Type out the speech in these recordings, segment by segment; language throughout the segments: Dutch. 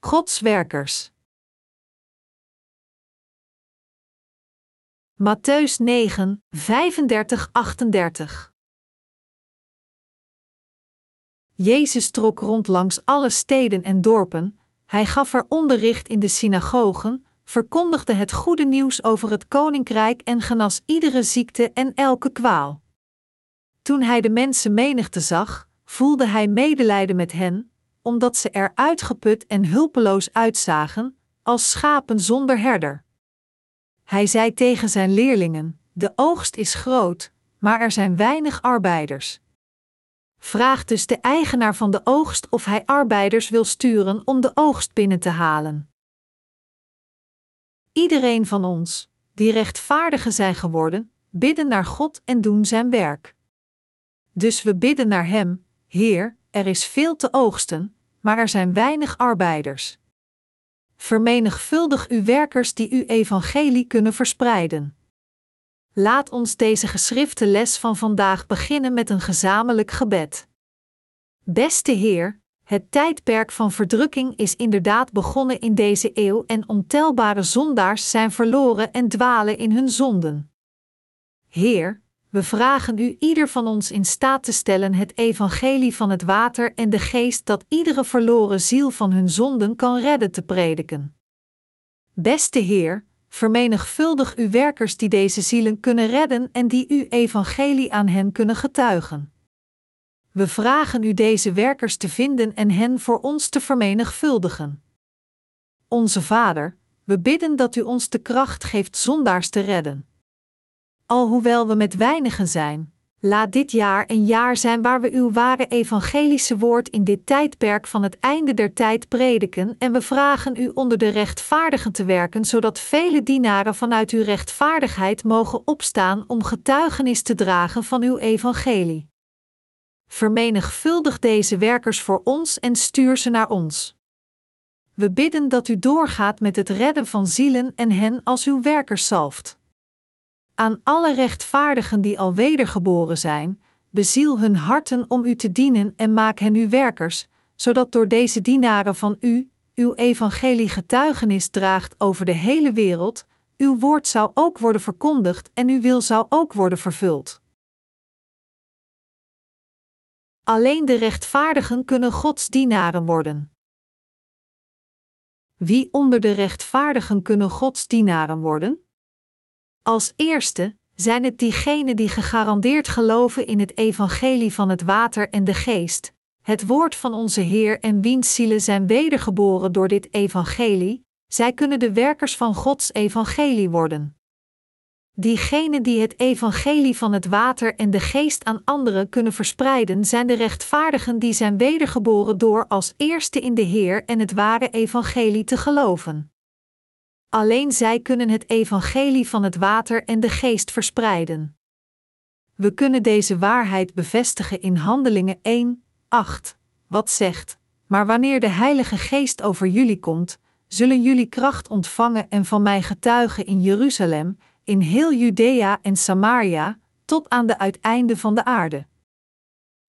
Gods werkers. Matthäus 9, 35, 38 Jezus trok rond langs alle steden en dorpen, hij gaf er onderricht in de synagogen, verkondigde het goede nieuws over het koninkrijk en genas iedere ziekte en elke kwaal. Toen hij de mensen menigte zag, voelde hij medelijden met hen, omdat ze er uitgeput en hulpeloos uitzagen, als schapen zonder herder. Hij zei tegen zijn leerlingen: De oogst is groot, maar er zijn weinig arbeiders. Vraag dus de eigenaar van de oogst of hij arbeiders wil sturen om de oogst binnen te halen. Iedereen van ons, die rechtvaardigen zijn geworden, bidden naar God en doen zijn werk. Dus we bidden naar Hem, Heer, er is veel te oogsten, maar er zijn weinig arbeiders. Vermenigvuldig uw werkers die uw evangelie kunnen verspreiden. Laat ons deze geschrifte les van vandaag beginnen met een gezamenlijk gebed. Beste Heer, het tijdperk van verdrukking is inderdaad begonnen in deze eeuw en ontelbare zondaars zijn verloren en dwalen in hun zonden. Heer, we vragen u ieder van ons in staat te stellen het evangelie van het water en de geest dat iedere verloren ziel van hun zonden kan redden te prediken. Beste Heer, vermenigvuldig uw werkers die deze zielen kunnen redden en die uw evangelie aan hen kunnen getuigen. We vragen u deze werkers te vinden en hen voor ons te vermenigvuldigen. Onze Vader, we bidden dat u ons de kracht geeft zondaars te redden. Alhoewel we met weinigen zijn, laat dit jaar een jaar zijn waar we uw ware evangelische woord in dit tijdperk van het einde der tijd prediken en we vragen u onder de rechtvaardigen te werken, zodat vele dienaren vanuit uw rechtvaardigheid mogen opstaan om getuigenis te dragen van uw evangelie. Vermenigvuldig deze werkers voor ons en stuur ze naar ons. We bidden dat u doorgaat met het redden van zielen en hen als uw werkers zalft. Aan alle rechtvaardigen die al wedergeboren zijn, beziel hun harten om u te dienen en maak hen uw werkers, zodat door deze dienaren van u, uw evangelie getuigenis draagt over de hele wereld, uw woord zou ook worden verkondigd en uw wil zou ook worden vervuld. Alleen de rechtvaardigen kunnen Gods dienaren worden. Wie onder de rechtvaardigen kunnen Gods dienaren worden? Als eerste zijn het diegenen die gegarandeerd geloven in het evangelie van het water en de geest, het woord van onze Heer en wiens zielen zijn wedergeboren door dit evangelie, zij kunnen de werkers van Gods evangelie worden. Diegenen die het evangelie van het water en de geest aan anderen kunnen verspreiden, zijn de rechtvaardigen die zijn wedergeboren door als eerste in de Heer en het ware evangelie te geloven. Alleen zij kunnen het evangelie van het water en de geest verspreiden. We kunnen deze waarheid bevestigen in Handelingen 1, 8, wat zegt: Maar wanneer de Heilige Geest over jullie komt, zullen jullie kracht ontvangen en van mij getuigen in Jeruzalem, in heel Judea en Samaria, tot aan de uiteinde van de aarde.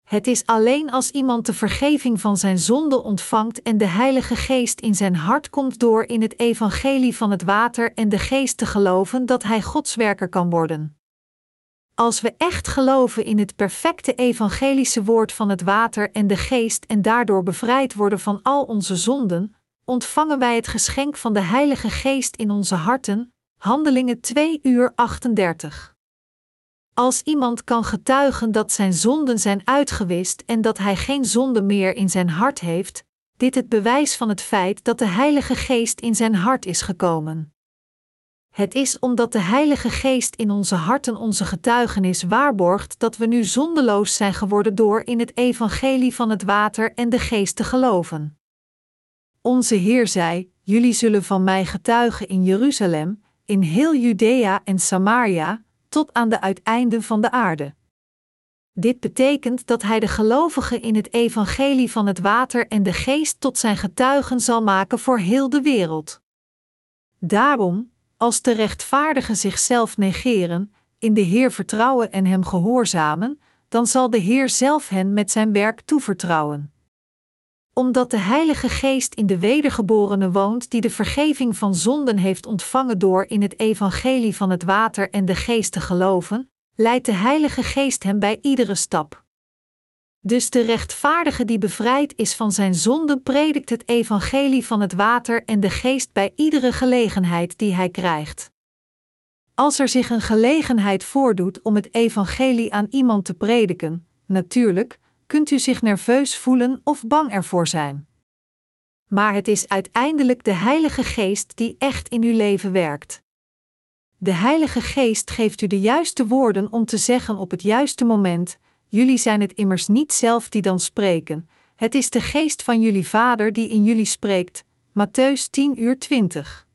Het is alleen als iemand de vergeving van zijn zonde ontvangt en de Heilige Geest in zijn hart komt door in het evangelie van het water en de geest te geloven dat hij Godswerker kan worden. Als we echt geloven in het perfecte evangelische woord van het water en de geest en daardoor bevrijd worden van al onze zonden, ontvangen wij het geschenk van de Heilige Geest in onze harten. Handelingen 2 uur 38. Als iemand kan getuigen dat zijn zonden zijn uitgewist en dat hij geen zonde meer in zijn hart heeft, dit het bewijs van het feit dat de Heilige Geest in zijn hart is gekomen. Het is omdat de Heilige Geest in onze harten onze getuigenis waarborgt dat we nu zondeloos zijn geworden door in het evangelie van het water en de geest te geloven. Onze Heer zei: Jullie zullen van mij getuigen in Jeruzalem, in heel Judea en Samaria, tot aan de uiteinden van de aarde. Dit betekent dat hij de gelovigen in het evangelie van het water en de geest tot zijn getuigen zal maken voor heel de wereld. Daarom, als de rechtvaardigen zichzelf negeren, in de Heer vertrouwen en hem gehoorzamen, dan zal de Heer zelf hen met zijn werk toevertrouwen. Omdat de Heilige Geest in de wedergeborene woont die de vergeving van zonden heeft ontvangen door in het evangelie van het water en de geest te geloven, leidt de Heilige Geest hem bij iedere stap. Dus de rechtvaardige die bevrijd is van zijn zonden predikt het evangelie van het water en de geest bij iedere gelegenheid die hij krijgt. Als er zich een gelegenheid voordoet om het evangelie aan iemand te prediken, natuurlijk, kunt u zich nerveus voelen of bang ervoor zijn. Maar het is uiteindelijk de Heilige Geest die echt in uw leven werkt. De Heilige Geest geeft u de juiste woorden om te zeggen op het juiste moment. Jullie zijn het immers niet zelf die dan spreken, het is de Geest van jullie Vader die in jullie spreekt. Matthäus 10 uur 20.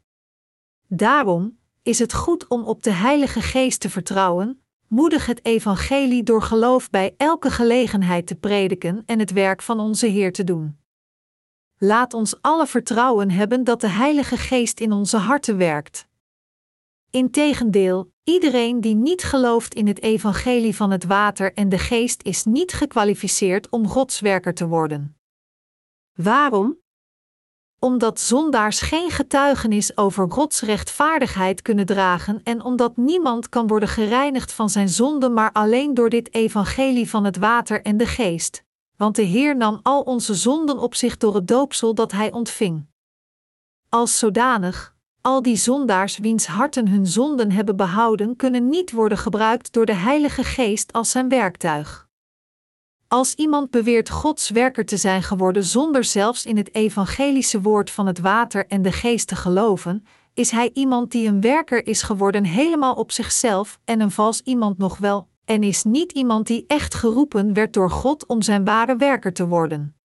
Daarom is het goed om op de Heilige Geest te vertrouwen, moedig het evangelie door geloof bij elke gelegenheid te prediken en het werk van onze Heer te doen. Laat ons alle vertrouwen hebben dat de Heilige Geest in onze harten werkt. Integendeel, iedereen die niet gelooft in het evangelie van het water en de geest is niet gekwalificeerd om Godswerker te worden. Waarom? Omdat zondaars geen getuigenis over Gods rechtvaardigheid kunnen dragen en omdat niemand kan worden gereinigd van zijn zonde maar alleen door dit evangelie van het water en de geest. Want de Heer nam al onze zonden op zich door het doopsel dat hij ontving. Als zodanig, al die zondaars wiens harten hun zonden hebben behouden, kunnen niet worden gebruikt door de Heilige Geest als zijn werktuig. Als iemand beweert Gods werker te zijn geworden zonder zelfs in het evangelische woord van het water en de geest te geloven, is hij iemand die een werker is geworden helemaal op zichzelf en een vals iemand nog wel, en is niet iemand die echt geroepen werd door God om zijn ware werker te worden.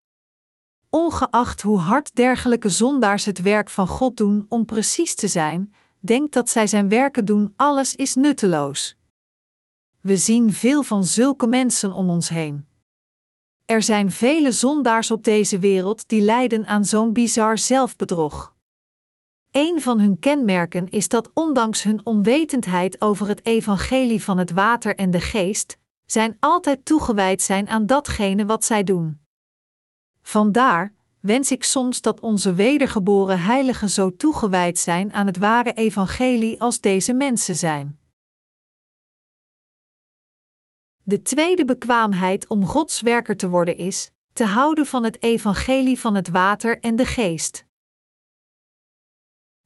Ongeacht hoe hard dergelijke zondaars het werk van God doen om precies te zijn, denkt dat zij zijn werken doen, alles is nutteloos. We zien veel van zulke mensen om ons heen. Er zijn vele zondaars op deze wereld die lijden aan zo'n bizar zelfbedrog. Een van hun kenmerken is dat ondanks hun onwetendheid over het evangelie van het water en de geest, zij altijd toegewijd zijn aan datgene wat zij doen. Vandaar wens ik soms dat onze wedergeboren heiligen zo toegewijd zijn aan het ware evangelie als deze mensen zijn. De tweede bekwaamheid om Gods werker te worden is te houden van het evangelie van het water en de geest.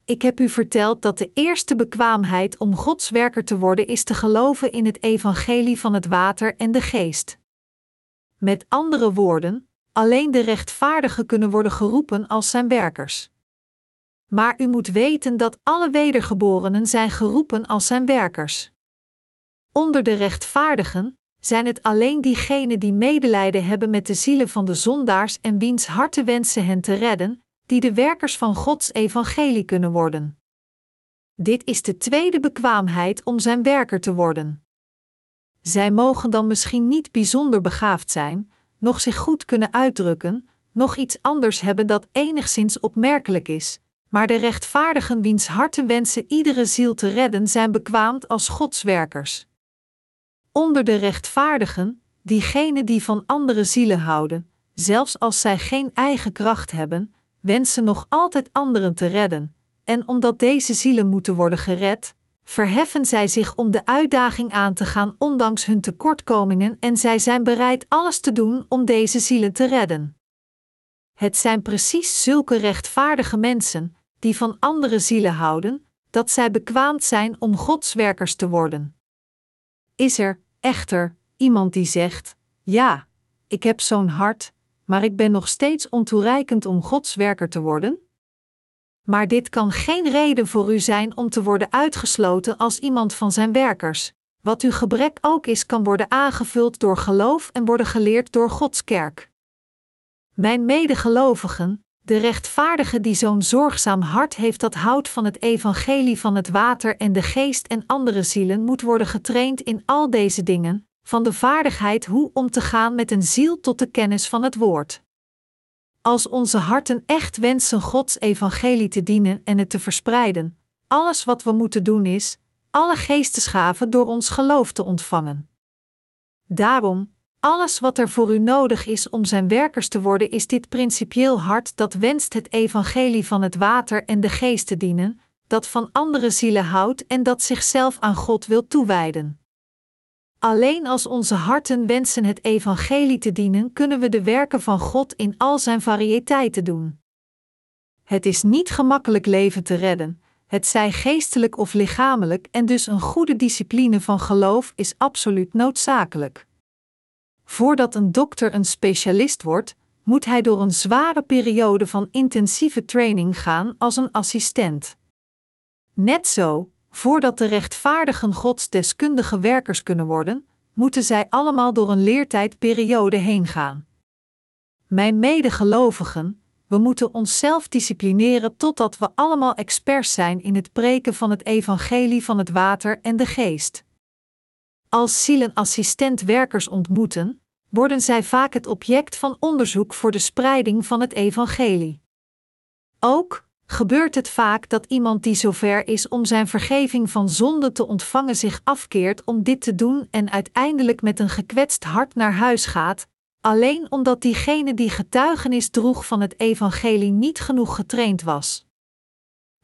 Ik heb u verteld dat de eerste bekwaamheid om Gods werker te worden is te geloven in het evangelie van het water en de geest. Met andere woorden, alleen de rechtvaardigen kunnen worden geroepen als zijn werkers. Maar u moet weten dat alle wedergeborenen zijn geroepen als zijn werkers. Onder de rechtvaardigen, zijn het alleen diegenen die medelijden hebben met de zielen van de zondaars en wiens harten wensen hen te redden, die de werkers van Gods evangelie kunnen worden. Dit is de tweede bekwaamheid om zijn werker te worden. Zij mogen dan misschien niet bijzonder begaafd zijn, nog zich goed kunnen uitdrukken, nog iets anders hebben dat enigszins opmerkelijk is, maar de rechtvaardigen wiens harten wensen iedere ziel te redden zijn bekwaamd als Gods werkers. Onder de rechtvaardigen, diegenen die van andere zielen houden, zelfs als zij geen eigen kracht hebben, wensen nog altijd anderen te redden, en omdat deze zielen moeten worden gered, verheffen zij zich om de uitdaging aan te gaan ondanks hun tekortkomingen en zij zijn bereid alles te doen om deze zielen te redden. Het zijn precies zulke rechtvaardige mensen, die van andere zielen houden, dat zij bekwaamd zijn om Godswerkers te worden. Is er, echter, iemand die zegt: Ja, ik heb zo'n hart, maar ik ben nog steeds ontoereikend om Gods werker te worden? Maar dit kan geen reden voor u zijn om te worden uitgesloten als iemand van zijn werkers. Wat uw gebrek ook is, kan worden aangevuld door geloof en worden geleerd door Gods kerk. Mijn medegelovigen, de rechtvaardige die zo'n zorgzaam hart heeft dat houdt van het evangelie van het water en de geest en andere zielen, moet worden getraind in al deze dingen, van de vaardigheid hoe om te gaan met een ziel tot de kennis van het woord. Als onze harten echt wensen Gods evangelie te dienen en het te verspreiden, alles wat we moeten doen is, alle geestesgaven door ons geloof te ontvangen. Daarom, Alles wat er voor u nodig is om zijn werkers te worden, is dit principieel hart dat wenst het evangelie van het water en de geest te dienen, dat van andere zielen houdt en dat zichzelf aan God wil toewijden. Alleen als onze harten wensen het evangelie te dienen, kunnen we de werken van God in al zijn variëteiten doen. Het is niet gemakkelijk leven te redden, het zij geestelijk of lichamelijk, en dus een goede discipline van geloof is absoluut noodzakelijk. Voordat een dokter een specialist wordt, moet hij door een zware periode van intensieve training gaan als een assistent. Net zo, voordat de rechtvaardigen Gods deskundige werkers kunnen worden, moeten zij allemaal door een leertijdperiode heen gaan. Mijn medegelovigen, we moeten onszelf disciplineren totdat we allemaal experts zijn in het preken van het evangelie van het water en de geest. Als zielenassistent werkers ontmoeten, worden zij vaak het object van onderzoek voor de spreiding van het evangelie. Ook gebeurt het vaak dat iemand die zover is om zijn vergeving van zonde te ontvangen zich afkeert om dit te doen en uiteindelijk met een gekwetst hart naar huis gaat, alleen omdat diegene die getuigenis droeg van het evangelie niet genoeg getraind was.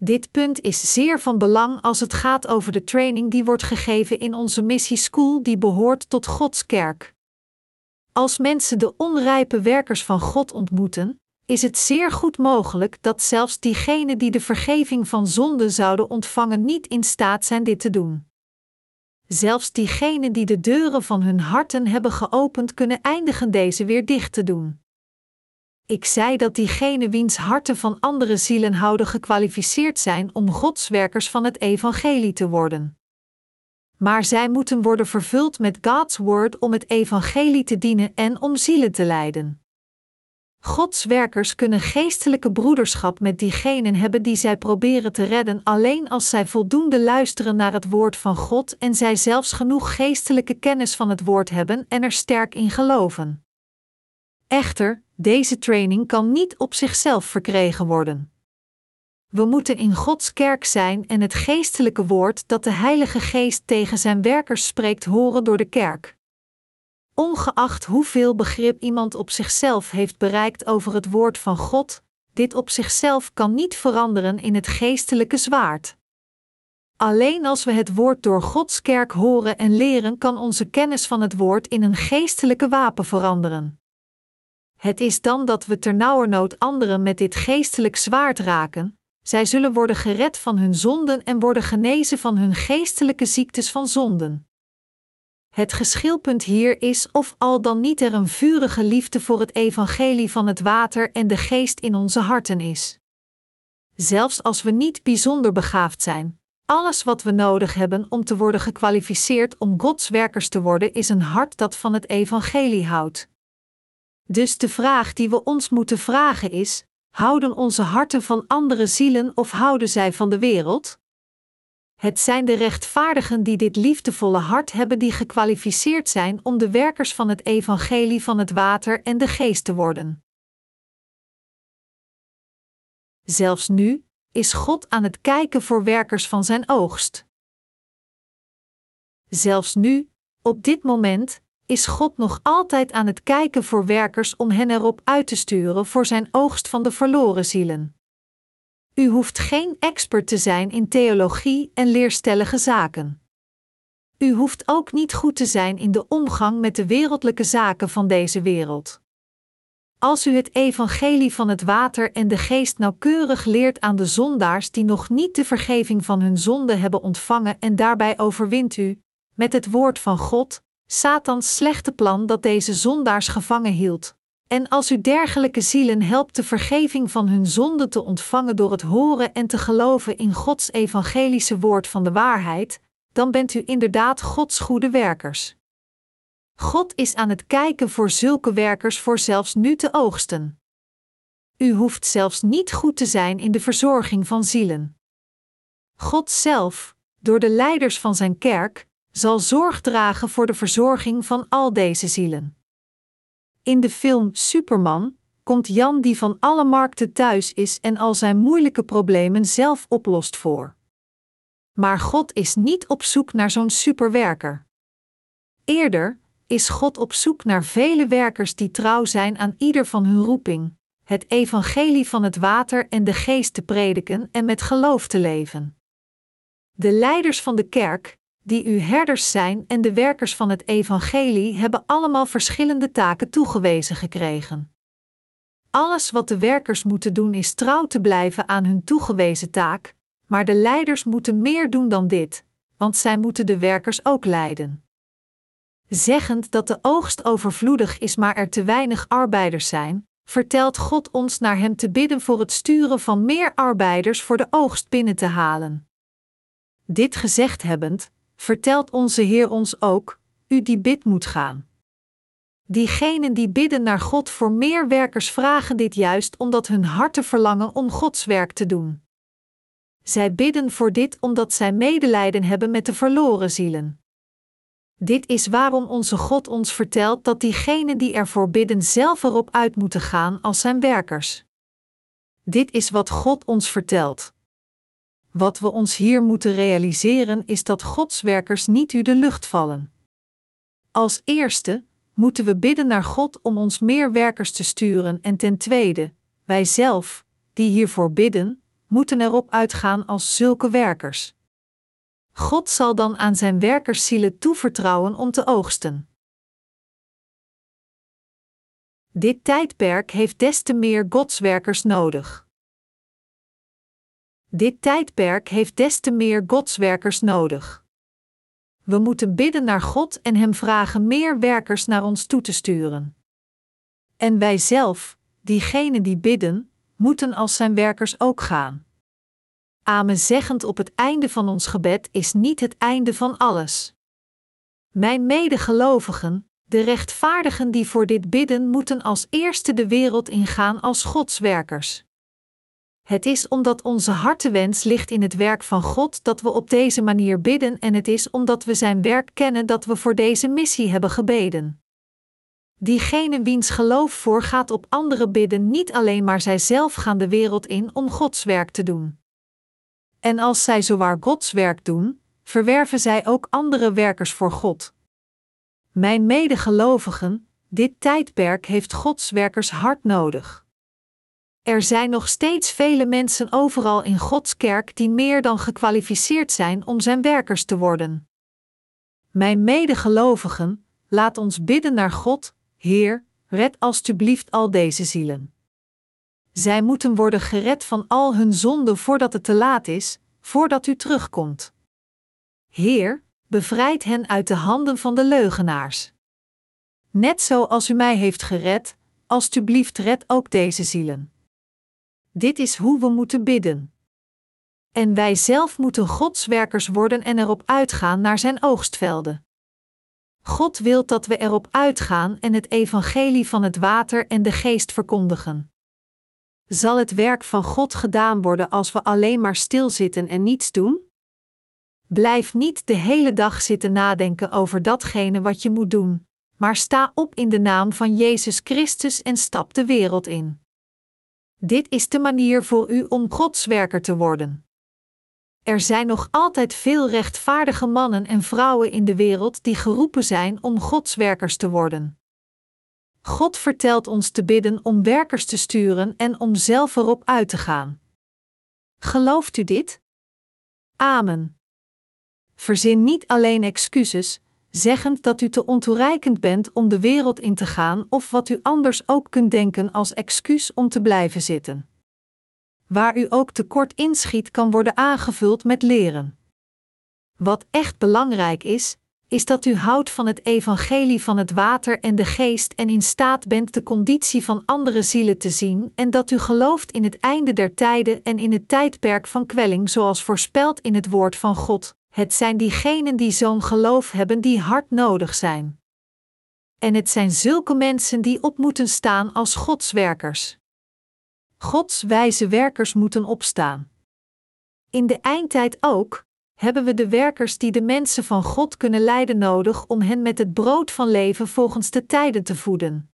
Dit punt is zeer van belang als het gaat over de training die wordt gegeven in onze missieschool die behoort tot Gods kerk. Als mensen de onrijpe werkers van God ontmoeten, is het zeer goed mogelijk dat zelfs diegenen die de vergeving van zonde zouden ontvangen niet in staat zijn dit te doen. Zelfs diegenen die de deuren van hun harten hebben geopend, kunnen eindigen deze weer dicht te doen. Ik zei dat diegenen wiens harten van andere zielen houden gekwalificeerd zijn om godswerkers van het evangelie te worden. Maar zij moeten worden vervuld met God's woord om het evangelie te dienen en om zielen te leiden. Gods werkers kunnen geestelijke broederschap met diegenen hebben die zij proberen te redden alleen als zij voldoende luisteren naar het woord van God en zij zelfs genoeg geestelijke kennis van het woord hebben en er sterk in geloven. Echter, deze training kan niet op zichzelf verkregen worden. We moeten in Gods kerk zijn en het geestelijke woord dat de Heilige Geest tegen zijn werkers spreekt horen door de kerk. Ongeacht hoeveel begrip iemand op zichzelf heeft bereikt over het woord van God, dit op zichzelf kan niet veranderen in het geestelijke zwaard. Alleen als we het woord door Gods kerk horen en leren, kan onze kennis van het woord in een geestelijke wapen veranderen. Het is dan dat we ternauwernood anderen met dit geestelijk zwaard raken, zij zullen worden gered van hun zonden en worden genezen van hun geestelijke ziektes van zonden. Het geschilpunt hier is of al dan niet er een vurige liefde voor het evangelie van het water en de geest in onze harten is. Zelfs als we niet bijzonder begaafd zijn, alles wat we nodig hebben om te worden gekwalificeerd om Gods werkers te worden, is een hart dat van het evangelie houdt. Dus de vraag die we ons moeten vragen is: houden onze harten van andere zielen of houden zij van de wereld? Het zijn de rechtvaardigen die dit liefdevolle hart hebben, die gekwalificeerd zijn om de werkers van het evangelie van het water en de geest te worden. Zelfs nu is God aan het kijken voor werkers van zijn oogst. Zelfs nu, op dit moment, is God nog altijd aan het kijken voor werkers om hen erop uit te sturen voor zijn oogst van de verloren zielen. U hoeft geen expert te zijn in theologie en leerstellige zaken. U hoeft ook niet goed te zijn in de omgang met de wereldlijke zaken van deze wereld. Als u het evangelie van het water en de geest nauwkeurig leert aan de zondaars die nog niet de vergeving van hun zonde hebben ontvangen en daarbij overwint u, met het woord van God, Satans slechte plan dat deze zondaars gevangen hield. En als u dergelijke zielen helpt de vergeving van hun zonde te ontvangen door het horen en te geloven in Gods evangelische woord van de waarheid, dan bent u inderdaad Gods goede werkers. God is aan het kijken voor zulke werkers voor zelfs nu te oogsten. U hoeft zelfs niet goed te zijn in de verzorging van zielen. God zelf, door de leiders van zijn kerk, zal zorg dragen voor de verzorging van al deze zielen. In de film Superman komt Jan die van alle markten thuis is en al zijn moeilijke problemen zelf oplost voor. Maar God is niet op zoek naar zo'n superwerker. Eerder is God op zoek naar vele werkers die trouw zijn aan ieder van hun roeping, het evangelie van het water en de geest te prediken en met geloof te leven. De leiders van de kerk, die uw herders zijn en de werkers van het evangelie hebben allemaal verschillende taken toegewezen gekregen. Alles wat de werkers moeten doen is trouw te blijven aan hun toegewezen taak, maar de leiders moeten meer doen dan dit, want zij moeten de werkers ook leiden. Zeggend dat de oogst overvloedig is, maar er te weinig arbeiders zijn, vertelt God ons naar Hem te bidden voor het sturen van meer arbeiders voor de oogst binnen te halen. Dit gezegd hebbend, vertelt onze Heer ons ook: U die bid moet gaan. Diegenen die bidden naar God voor meer werkers vragen dit juist omdat hun harten verlangen om Gods werk te doen. Zij bidden voor dit omdat zij medelijden hebben met de verloren zielen. Dit is waarom onze God ons vertelt dat diegenen die ervoor bidden zelf erop uit moeten gaan als zijn werkers. Dit is wat God ons vertelt. Wat we ons hier moeten realiseren is dat Gods werkers niet u de lucht vallen. Als eerste moeten we bidden naar God om ons meer werkers te sturen en ten tweede, wij zelf, die hiervoor bidden, moeten erop uitgaan als zulke werkers. God zal dan aan zijn werkers zielen toevertrouwen om te oogsten. Dit tijdperk heeft des te meer Godswerkers nodig. Dit tijdperk heeft des te meer Godswerkers nodig. We moeten bidden naar God en Hem vragen meer werkers naar ons toe te sturen. En wij zelf, diegenen die bidden, moeten als Zijn werkers ook gaan. Amen zeggend op het einde van ons gebed is niet het einde van alles. Mijn medegelovigen, de rechtvaardigen die voor dit bidden, moeten als eerste de wereld ingaan als Godswerkers. Het is omdat onze hartewens ligt in het werk van God dat we op deze manier bidden en het is omdat we Zijn werk kennen dat we voor deze missie hebben gebeden. Diegene wiens geloof voorgaat op andere bidden niet alleen maar zijzelf gaan de wereld in om Gods werk te doen. En als zij zowaar Gods werk doen, verwerven zij ook andere werkers voor God. Mijn medegelovigen, dit tijdperk heeft Gods werkers hard nodig. Er zijn nog steeds vele mensen overal in Gods kerk die meer dan gekwalificeerd zijn om zijn werkers te worden. Mijn medegelovigen, laat ons bidden naar God, Heer, red alstublieft al deze zielen. Zij moeten worden gered van al hun zonden voordat het te laat is, voordat u terugkomt. Heer, bevrijd hen uit de handen van de leugenaars. Net zoals u mij heeft gered, alstublieft red ook deze zielen. Dit is hoe we moeten bidden. En wij zelf moeten Godswerkers worden en erop uitgaan naar zijn oogstvelden. God wil dat we erop uitgaan en het evangelie van het water en de geest verkondigen. Zal het werk van God gedaan worden als we alleen maar stilzitten en niets doen? Blijf niet de hele dag zitten nadenken over datgene wat je moet doen, maar sta op in de naam van Jezus Christus en stap de wereld in. Dit is de manier voor u om Gods werker te worden. Er zijn nog altijd veel rechtvaardige mannen en vrouwen in de wereld die geroepen zijn om Gods werkers te worden. God vertelt ons te bidden om werkers te sturen en om zelf erop uit te gaan. Gelooft u dit? Amen. Verzin niet alleen excuses, zeggend dat u te ontoereikend bent om de wereld in te gaan of wat u anders ook kunt denken als excuus om te blijven zitten. Waar u ook tekort inschiet kan worden aangevuld met leren. Wat echt belangrijk is, is dat u houdt van het evangelie van het water en de geest en in staat bent de conditie van andere zielen te zien en dat u gelooft in het einde der tijden en in het tijdperk van kwelling zoals voorspeld in het woord van God. Het zijn diegenen die zo'n geloof hebben die hard nodig zijn. En het zijn zulke mensen die op moeten staan als Gods werkers. Gods wijze werkers moeten opstaan. In de eindtijd ook, hebben we de werkers die de mensen van God kunnen leiden nodig om hen met het brood van leven volgens de tijden te voeden.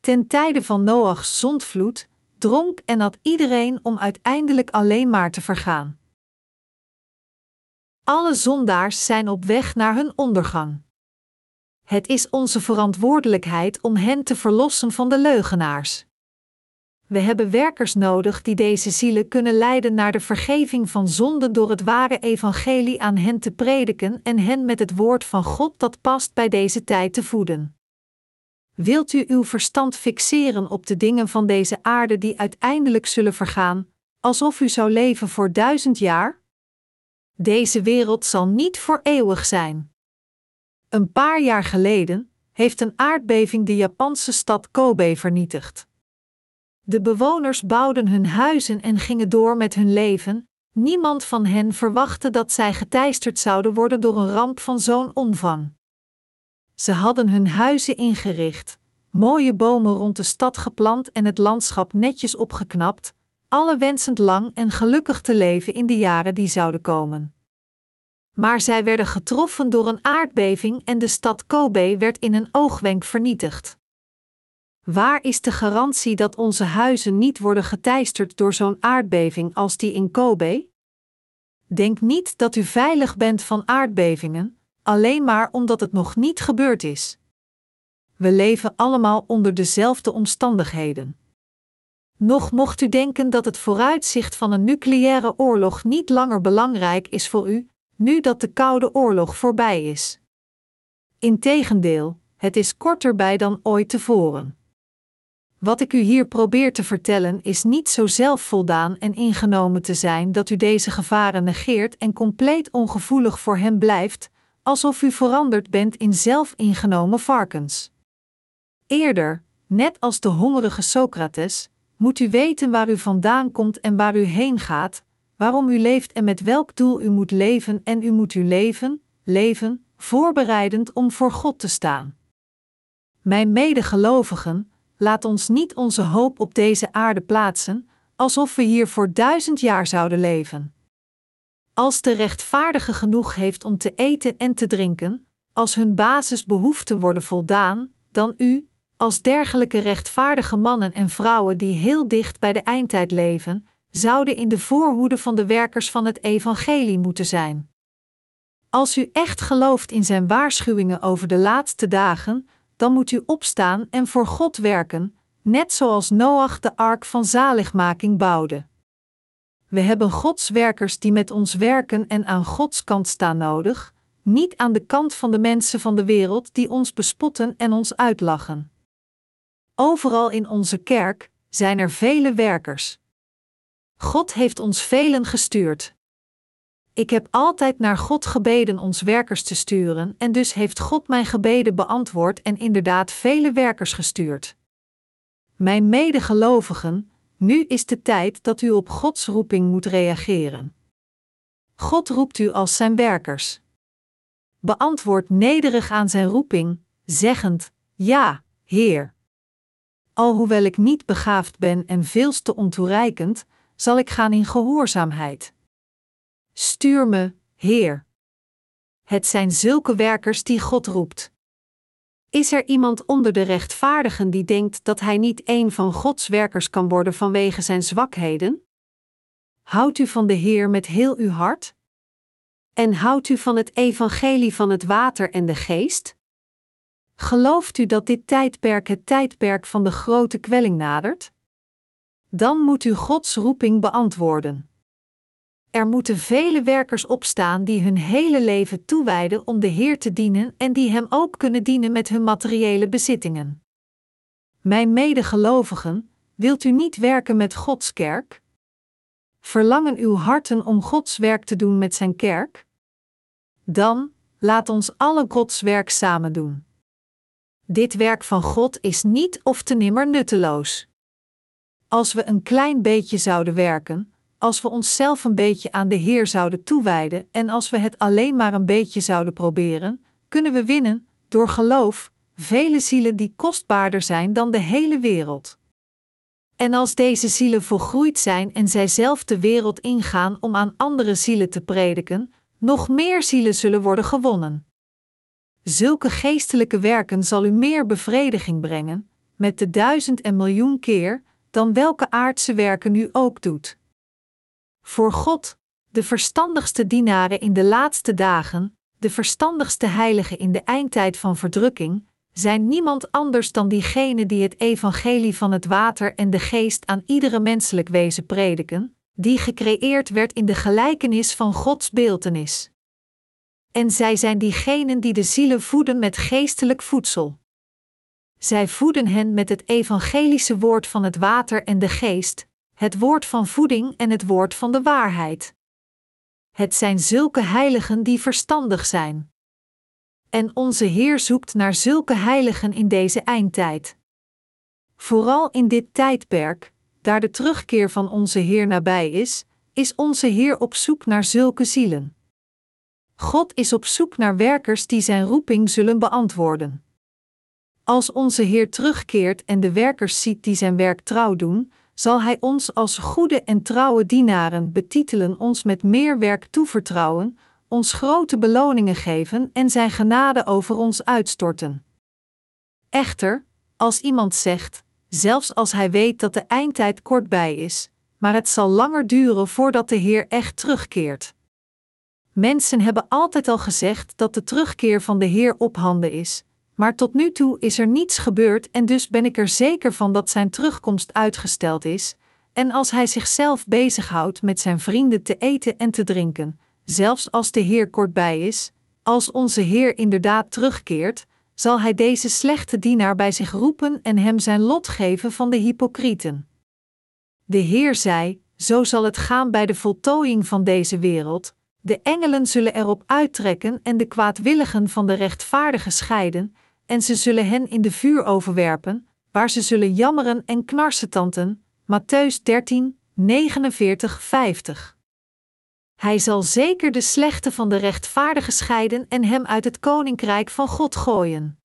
Ten tijde van Noachs zondvloed dronk en at iedereen om uiteindelijk alleen maar te vergaan. Alle zondaars zijn op weg naar hun ondergang. Het is onze verantwoordelijkheid om hen te verlossen van de leugenaars. We hebben werkers nodig die deze zielen kunnen leiden naar de vergeving van zonden door het ware evangelie aan hen te prediken en hen met het woord van God dat past bij deze tijd te voeden. Wilt u uw verstand fixeren op de dingen van deze aarde die uiteindelijk zullen vergaan, alsof u zou leven voor duizend jaar? Deze wereld zal niet voor eeuwig zijn. Een paar jaar geleden heeft een aardbeving de Japanse stad Kobe vernietigd. De bewoners bouwden hun huizen en gingen door met hun leven. Niemand van hen verwachtte dat zij geteisterd zouden worden door een ramp van zo'n omvang. Ze hadden hun huizen ingericht, mooie bomen rond de stad geplant en het landschap netjes opgeknapt, alle wensend lang en gelukkig te leven in de jaren die zouden komen. Maar zij werden getroffen door een aardbeving en de stad Kobe werd in een oogwenk vernietigd. Waar is de garantie dat onze huizen niet worden geteisterd door zo'n aardbeving als die in Kobe? Denk niet dat u veilig bent van aardbevingen, alleen maar omdat het nog niet gebeurd is. We leven allemaal onder dezelfde omstandigheden. Nog mocht u denken dat het vooruitzicht van een nucleaire oorlog niet langer belangrijk is voor u, nu dat de Koude Oorlog voorbij is. Integendeel, het is korter bij dan ooit tevoren. Wat ik u hier probeer te vertellen is niet zo zelfvoldaan en ingenomen te zijn dat u deze gevaren negeert en compleet ongevoelig voor hem blijft, alsof u veranderd bent in zelfingenomen varkens. Eerder, net als de hongerige Socrates, moet u weten waar u vandaan komt en waar u heen gaat, waarom u leeft en met welk doel u moet leven en u moet uw leven, leven, voorbereidend om voor God te staan. Mijn medegelovigen, laat ons niet onze hoop op deze aarde plaatsen, alsof we hier voor duizend jaar zouden leven. Als de rechtvaardige genoeg heeft om te eten en te drinken, als hun basisbehoeften worden voldaan, dan u, als dergelijke rechtvaardige mannen en vrouwen die heel dicht bij de eindtijd leven, zouden in de voorhoede van de werkers van het evangelie moeten zijn. Als u echt gelooft in zijn waarschuwingen over de laatste dagen, dan moet u opstaan en voor God werken, net zoals Noach de ark van zaligmaking bouwde. We hebben Gods werkers die met ons werken en aan Gods kant staan nodig, niet aan de kant van de mensen van de wereld die ons bespotten en ons uitlachen. Overal in onze kerk zijn er vele werkers. God heeft ons velen gestuurd. Ik heb altijd naar God gebeden ons werkers te sturen, en dus heeft God mijn gebeden beantwoord en inderdaad vele werkers gestuurd. Mijn medegelovigen, nu is de tijd dat u op Gods roeping moet reageren. God roept u als zijn werkers. Beantwoord nederig aan zijn roeping, zeggend: Ja, Heer. Alhoewel ik niet begaafd ben en veels te ontoereikend, zal ik gaan in gehoorzaamheid. Stuur me, Heer. Het zijn zulke werkers die God roept. Is er iemand onder de rechtvaardigen die denkt dat hij niet een van Gods werkers kan worden vanwege zijn zwakheden? Houdt u van de Heer met heel uw hart? En houdt u van het evangelie van het water en de geest? Gelooft u dat dit tijdperk het tijdperk van de grote kwelling nadert? Dan moet u Gods roeping beantwoorden. Er moeten vele werkers opstaan die hun hele leven toewijden om de Heer te dienen en die Hem ook kunnen dienen met hun materiële bezittingen. Mijn medegelovigen, wilt u niet werken met Gods kerk? Verlangen uw harten om Gods werk te doen met Zijn kerk? Dan, laat ons alle Gods werk samen doen. Dit werk van God is niet of te nimmer nutteloos. Als we een klein beetje zouden werken, als we onszelf een beetje aan de Heer zouden toewijden en als we het alleen maar een beetje zouden proberen, kunnen we winnen, door geloof, vele zielen die kostbaarder zijn dan de hele wereld. En als deze zielen volgroeid zijn en zij zelf de wereld ingaan om aan andere zielen te prediken, nog meer zielen zullen worden gewonnen. Zulke geestelijke werken zal u meer bevrediging brengen, met de duizend en miljoen keer, dan welke aardse werken u ook doet. Voor God, de verstandigste dienaren in de laatste dagen, de verstandigste heiligen in de eindtijd van verdrukking, zijn niemand anders dan diegenen die het evangelie van het water en de geest aan iedere menselijk wezen prediken, die gecreëerd werd in de gelijkenis van Gods beeltenis. En zij zijn diegenen die de zielen voeden met geestelijk voedsel. Zij voeden hen met het evangelische woord van het water en de geest, het woord van voeding en het woord van de waarheid. Het zijn zulke heiligen die verstandig zijn. En onze Heer zoekt naar zulke heiligen in deze eindtijd. Vooral in dit tijdperk, daar de terugkeer van onze Heer nabij is, is onze Heer op zoek naar zulke zielen. God is op zoek naar werkers die zijn roeping zullen beantwoorden. Als onze Heer terugkeert en de werkers ziet die zijn werk trouw doen, zal Hij ons als goede en trouwe dienaren betitelen, ons met meer werk toevertrouwen, ons grote beloningen geven en Zijn genade over ons uitstorten. Echter, als iemand zegt, zelfs als hij weet dat de eindtijd kortbij is, maar het zal langer duren voordat de Heer echt terugkeert. Mensen hebben altijd al gezegd dat de terugkeer van de Heer op handen is, maar tot nu toe is er niets gebeurd en dus ben ik er zeker van dat zijn terugkomst uitgesteld is, en als hij zichzelf bezighoudt met zijn vrienden te eten en te drinken, zelfs als de Heer kortbij is, als onze Heer inderdaad terugkeert, zal hij deze slechte dienaar bij zich roepen en hem zijn lot geven van de hypocrieten. De Heer zei: Zo zal het gaan bij de voltooiing van deze wereld. De engelen zullen erop uittrekken en de kwaadwilligen van de rechtvaardigen scheiden, en ze zullen hen in de vuur overwerpen, waar ze zullen jammeren en knarsetanten. Matthäus 13, 49, 50. Hij zal zeker de slechte van de rechtvaardige scheiden en hem uit het koninkrijk van God gooien.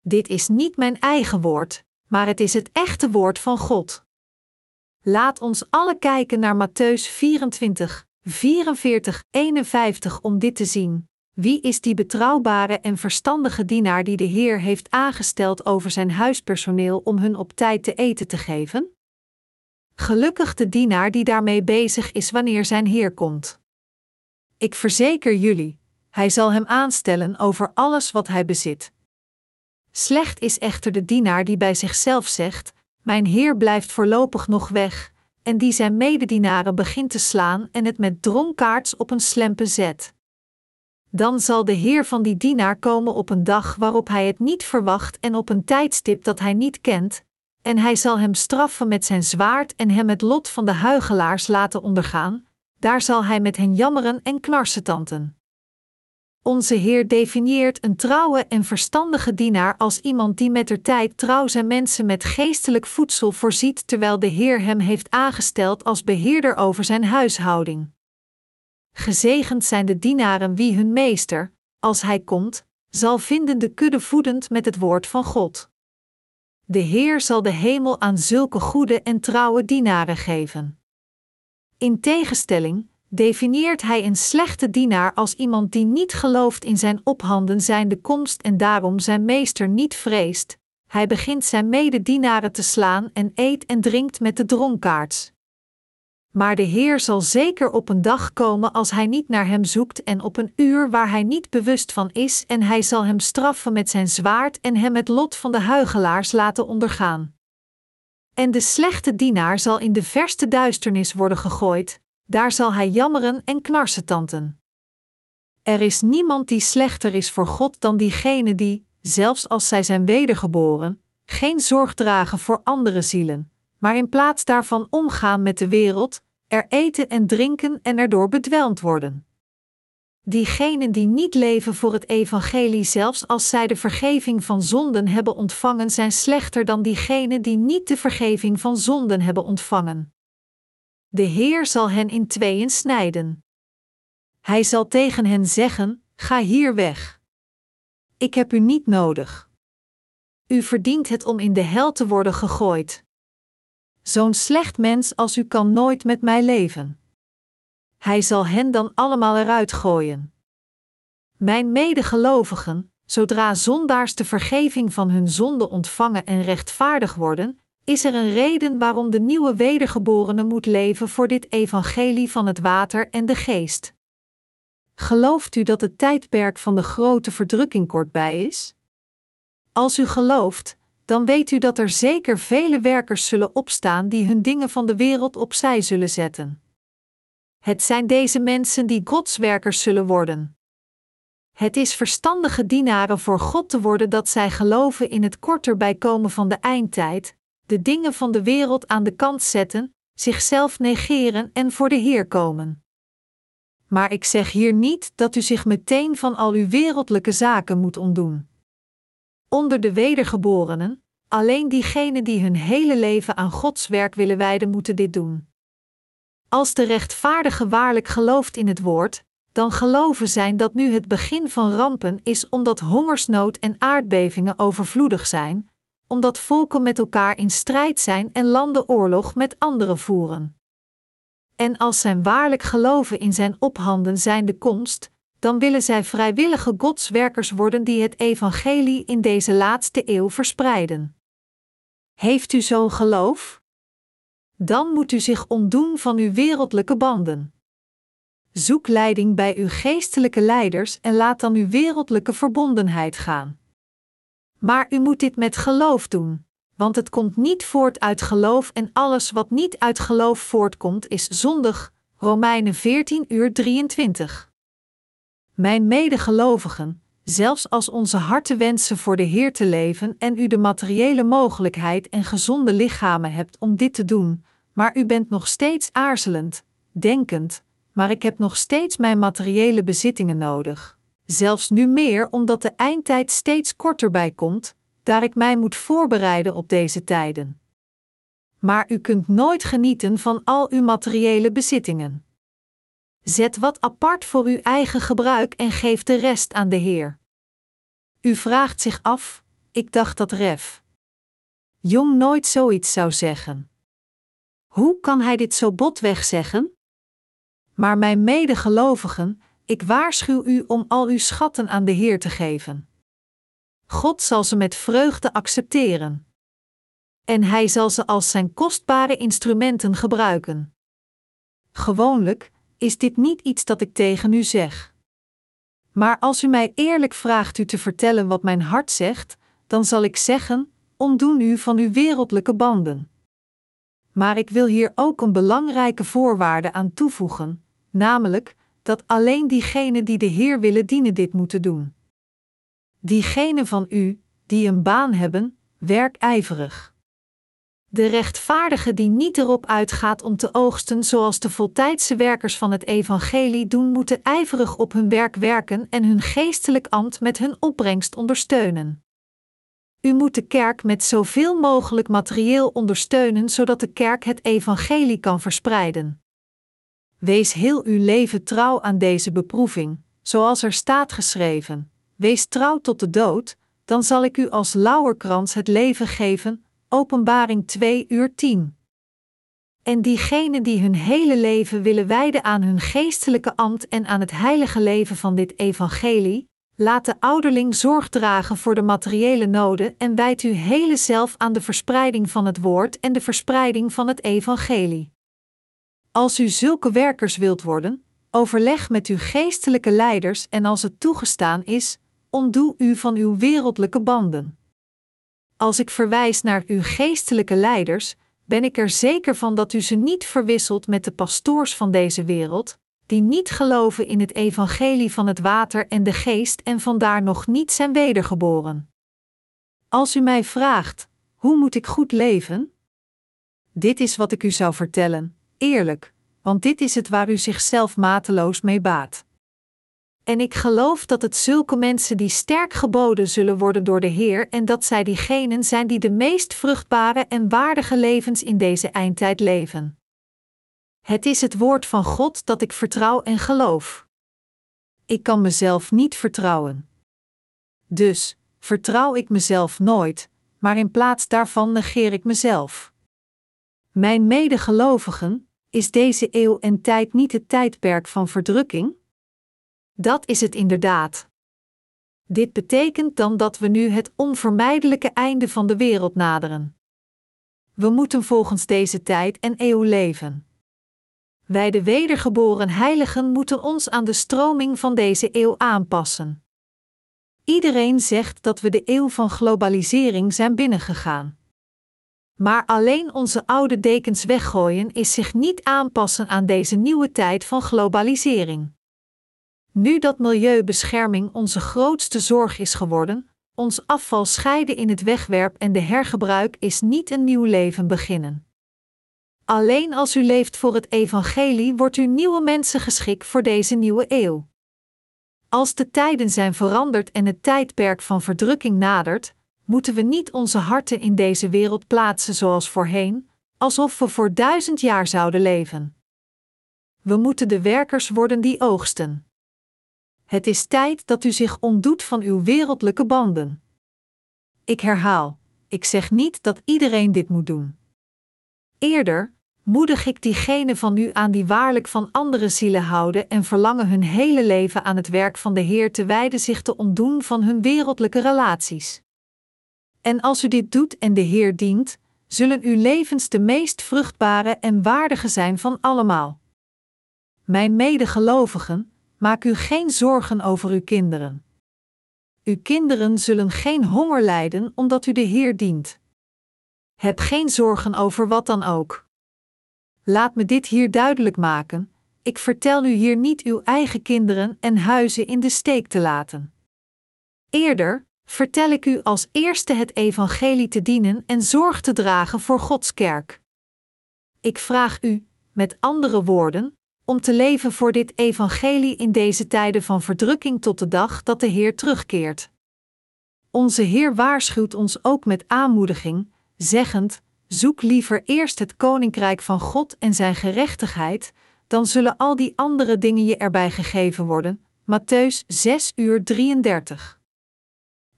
Dit is niet mijn eigen woord, maar het is het echte woord van God. Laat ons alle kijken naar Matthäus 24, 44, 51 om dit te zien. Wie is die betrouwbare en verstandige dienaar die de Heer heeft aangesteld over zijn huispersoneel om hun op tijd te eten te geven? Gelukkig de dienaar die daarmee bezig is wanneer zijn Heer komt. Ik verzeker jullie, hij zal hem aanstellen over alles wat hij bezit. Slecht is echter de dienaar die bij zichzelf zegt: Mijn Heer blijft voorlopig nog weg, en die zijn mededienaren begint te slaan en het met dronkaards op een slempe zet. Dan zal de Heer van die dienaar komen op een dag waarop hij het niet verwacht en op een tijdstip dat hij niet kent, en hij zal hem straffen met zijn zwaard en hem het lot van de huigelaars laten ondergaan, daar zal hij met hen jammeren en knarsetanten. Onze Heer definieert een trouwe en verstandige dienaar als iemand die met der tijd trouw zijn mensen met geestelijk voedsel voorziet terwijl de Heer hem heeft aangesteld als beheerder over zijn huishouding. Gezegend zijn de dienaren wie hun meester, als hij komt, zal vinden de kudde voedend met het woord van God. De Heer zal de hemel aan zulke goede en trouwe dienaren geven. In tegenstelling definieert hij een slechte dienaar als iemand die niet gelooft in zijn ophanden zijnde komst en daarom zijn meester niet vreest. Hij begint zijn mededienaren te slaan en eet en drinkt met de dronkaards. Maar de Heer zal zeker op een dag komen als hij niet naar hem zoekt en op een uur waar hij niet bewust van is en hij zal hem straffen met zijn zwaard en hem het lot van de huigelaars laten ondergaan. En de slechte dienaar zal in de verste duisternis worden gegooid, daar zal hij jammeren en knarsetanten. Er is niemand die slechter is voor God dan diegene die, zelfs als zij zijn wedergeboren, geen zorg dragen voor andere zielen, maar in plaats daarvan omgaan met de wereld, er eten en drinken en erdoor bedwelmd worden. Diegenen die niet leven voor het evangelie zelfs als zij de vergeving van zonden hebben ontvangen zijn slechter dan diegenen die niet de vergeving van zonden hebben ontvangen. De Heer zal hen in tweeën snijden. Hij zal tegen hen zeggen: Ga hier weg. Ik heb u niet nodig. U verdient het om in de hel te worden gegooid. Zo'n slecht mens als u kan nooit met mij leven. Hij zal hen dan allemaal eruit gooien. Mijn medegelovigen, zodra zondaars de vergeving van hun zonde ontvangen en rechtvaardig worden, is er een reden waarom de nieuwe wedergeborene moet leven voor dit evangelie van het water en de geest. Gelooft u dat het tijdperk van de grote verdrukking kortbij is? Als u gelooft, dan weet u dat er zeker vele werkers zullen opstaan die hun dingen van de wereld opzij zullen zetten. Het zijn deze mensen die godswerkers zullen worden. Het is verstandige dienaren voor God te worden dat zij geloven in het korter bijkomen van de eindtijd, de dingen van de wereld aan de kant zetten, zichzelf negeren en voor de Heer komen. Maar ik zeg hier niet dat u zich meteen van al uw wereldlijke zaken moet ontdoen. Onder de wedergeborenen, alleen diegenen die hun hele leven aan Gods werk willen wijden, moeten dit doen. Als de rechtvaardige waarlijk gelooft in het woord, dan geloven zij dat nu het begin van rampen is omdat hongersnood en aardbevingen overvloedig zijn, omdat volken met elkaar in strijd zijn en landen oorlog met anderen voeren. En als zij waarlijk geloven in zijn ophanden zijnde komst, dan willen zij vrijwillige godswerkers worden die het evangelie in deze laatste eeuw verspreiden. Heeft u zo'n geloof? Dan moet u zich ontdoen van uw wereldlijke banden. Zoek leiding bij uw geestelijke leiders en laat dan uw wereldlijke verbondenheid gaan. Maar u moet dit met geloof doen, want het komt niet voort uit geloof en alles wat niet uit geloof voortkomt is zondig. Romeinen 14 uur 23. Mijn medegelovigen, zelfs als onze harten wensen voor de Heer te leven en u de materiële mogelijkheid en gezonde lichamen hebt om dit te doen, maar u bent nog steeds aarzelend, denkend, maar ik heb nog steeds mijn materiële bezittingen nodig. Zelfs nu meer omdat de eindtijd steeds korter bij komt, daar ik mij moet voorbereiden op deze tijden. Maar u kunt nooit genieten van al uw materiële bezittingen. Zet wat apart voor uw eigen gebruik en geef de rest aan de Heer. U vraagt zich af: ik dacht dat Ref. Jong nooit zoiets zou zeggen. Hoe kan hij dit zo botweg zeggen? Maar mijn medegelovigen, ik waarschuw u om al uw schatten aan de Heer te geven. God zal ze met vreugde accepteren. En Hij zal ze als zijn kostbare instrumenten gebruiken. Gewoonlijk is dit niet iets dat ik tegen u zeg. Maar als u mij eerlijk vraagt u te vertellen wat mijn hart zegt, dan zal ik zeggen: ontdoen u van uw wereldlijke banden. Maar ik wil hier ook een belangrijke voorwaarde aan toevoegen, namelijk dat alleen diegenen die de Heer willen dienen dit moeten doen. Diegenen van u, die een baan hebben, werk ijverig. De rechtvaardige die niet erop uitgaat om te oogsten zoals de voltijdse werkers van het evangelie doen, moeten ijverig op hun werk werken en hun geestelijk ambt met hun opbrengst ondersteunen. U moet de kerk met zoveel mogelijk materieel ondersteunen zodat de kerk het evangelie kan verspreiden. Wees heel uw leven trouw aan deze beproeving, zoals er staat geschreven: Wees trouw tot de dood, dan zal ik u als lauwerkrans het leven geven. Openbaring 2 uur 10. En diegenen die hun hele leven willen wijden aan hun geestelijke ambt en aan het heilige leven van dit evangelie, laat de ouderling zorg dragen voor de materiële noden en wijdt uw hele zelf aan de verspreiding van het woord en de verspreiding van het evangelie. Als u zulke werkers wilt worden, overleg met uw geestelijke leiders en als het toegestaan is, ontdoe u van uw wereldlijke banden. Als ik verwijs naar uw geestelijke leiders, ben ik er zeker van dat u ze niet verwisselt met de pastoors van deze wereld, die niet geloven in het evangelie van het water en de geest en vandaar nog niet zijn wedergeboren. Als u mij vraagt: hoe moet ik goed leven? Dit is wat ik u zou vertellen eerlijk, want dit is het waar u zichzelf mateloos mee baat. En ik geloof dat het zulke mensen die sterk geboden zullen worden door de Heer en dat zij diegenen zijn die de meest vruchtbare en waardige levens in deze eindtijd leven. Het is het woord van God dat ik vertrouw en geloof. Ik kan mezelf niet vertrouwen. Dus vertrouw ik mezelf nooit, maar in plaats daarvan negeer ik mezelf. Mijn medegelovigen, is deze eeuw en tijd niet het tijdperk van verdrukking? Dat is het inderdaad. Dit betekent dan dat we nu het onvermijdelijke einde van de wereld naderen. We moeten volgens deze tijd en eeuw leven. Wij de wedergeboren heiligen moeten ons aan de stroming van deze eeuw aanpassen. Iedereen zegt dat we de eeuw van globalisering zijn binnengegaan. Maar alleen onze oude dekens weggooien is zich niet aanpassen aan deze nieuwe tijd van globalisering. Nu dat milieubescherming onze grootste zorg is geworden, ons afval scheiden in het wegwerp en de hergebruik is niet een nieuw leven beginnen. Alleen als u leeft voor het evangelie wordt u nieuwe mensen geschikt voor deze nieuwe eeuw. Als de tijden zijn veranderd en het tijdperk van verdrukking nadert, moeten we niet onze harten in deze wereld plaatsen zoals voorheen, alsof we voor duizend jaar zouden leven. We moeten de werkers worden die oogsten. Het is tijd dat u zich ontdoet van uw wereldlijke banden. Ik herhaal, ik zeg niet dat iedereen dit moet doen. Eerder moedig ik diegenen van u aan die waarlijk van andere zielen houden en verlangen hun hele leven aan het werk van de Heer te wijden zich te ontdoen van hun wereldlijke relaties. En als u dit doet en de Heer dient, zullen uw levens de meest vruchtbare en waardige zijn van allemaal. Mijn medegelovigen, maak u geen zorgen over uw kinderen. Uw kinderen zullen geen honger lijden omdat u de Heer dient. Heb geen zorgen over wat dan ook. Laat me dit hier duidelijk maken: ik vertel u hier niet uw eigen kinderen en huizen in de steek te laten. Eerder vertel ik u als eerste het evangelie te dienen en zorg te dragen voor Gods kerk. Ik vraag u, met andere woorden, om te leven voor dit evangelie in deze tijden van verdrukking tot de dag dat de Heer terugkeert. Onze Heer waarschuwt ons ook met aanmoediging, zeggend: Zoek liever eerst het koninkrijk van God en zijn gerechtigheid, dan zullen al die andere dingen je erbij gegeven worden. Matthäus 6 uur 33.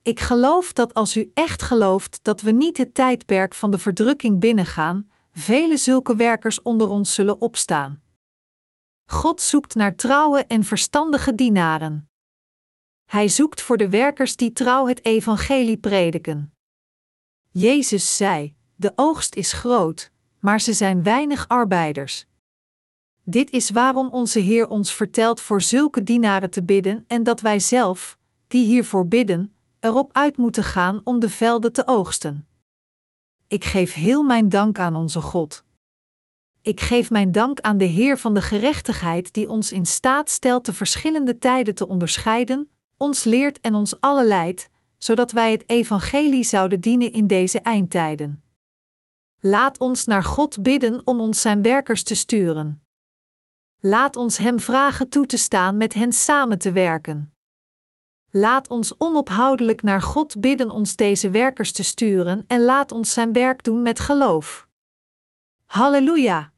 Ik geloof dat als u echt gelooft dat we niet het tijdperk van de verdrukking binnengaan, vele zulke werkers onder ons zullen opstaan. God zoekt naar trouwe en verstandige dienaren. Hij zoekt voor de werkers die trouw het evangelie prediken. Jezus zei: De oogst is groot, maar ze zijn weinig arbeiders. Dit is waarom onze Heer ons vertelt voor zulke dienaren te bidden en dat wij zelf, die hiervoor bidden, erop uit moeten gaan om de velden te oogsten. Ik geef heel mijn dank aan onze God. Ik geef mijn dank aan de Heer van de gerechtigheid die ons in staat stelt de verschillende tijden te onderscheiden, ons leert en ons alle leidt, zodat wij het evangelie zouden dienen in deze eindtijden. Laat ons naar God bidden om ons zijn werkers te sturen. Laat ons Hem vragen toe te staan met hen samen te werken. Laat ons onophoudelijk naar God bidden ons deze werkers te sturen en laat ons zijn werk doen met geloof. Halleluja!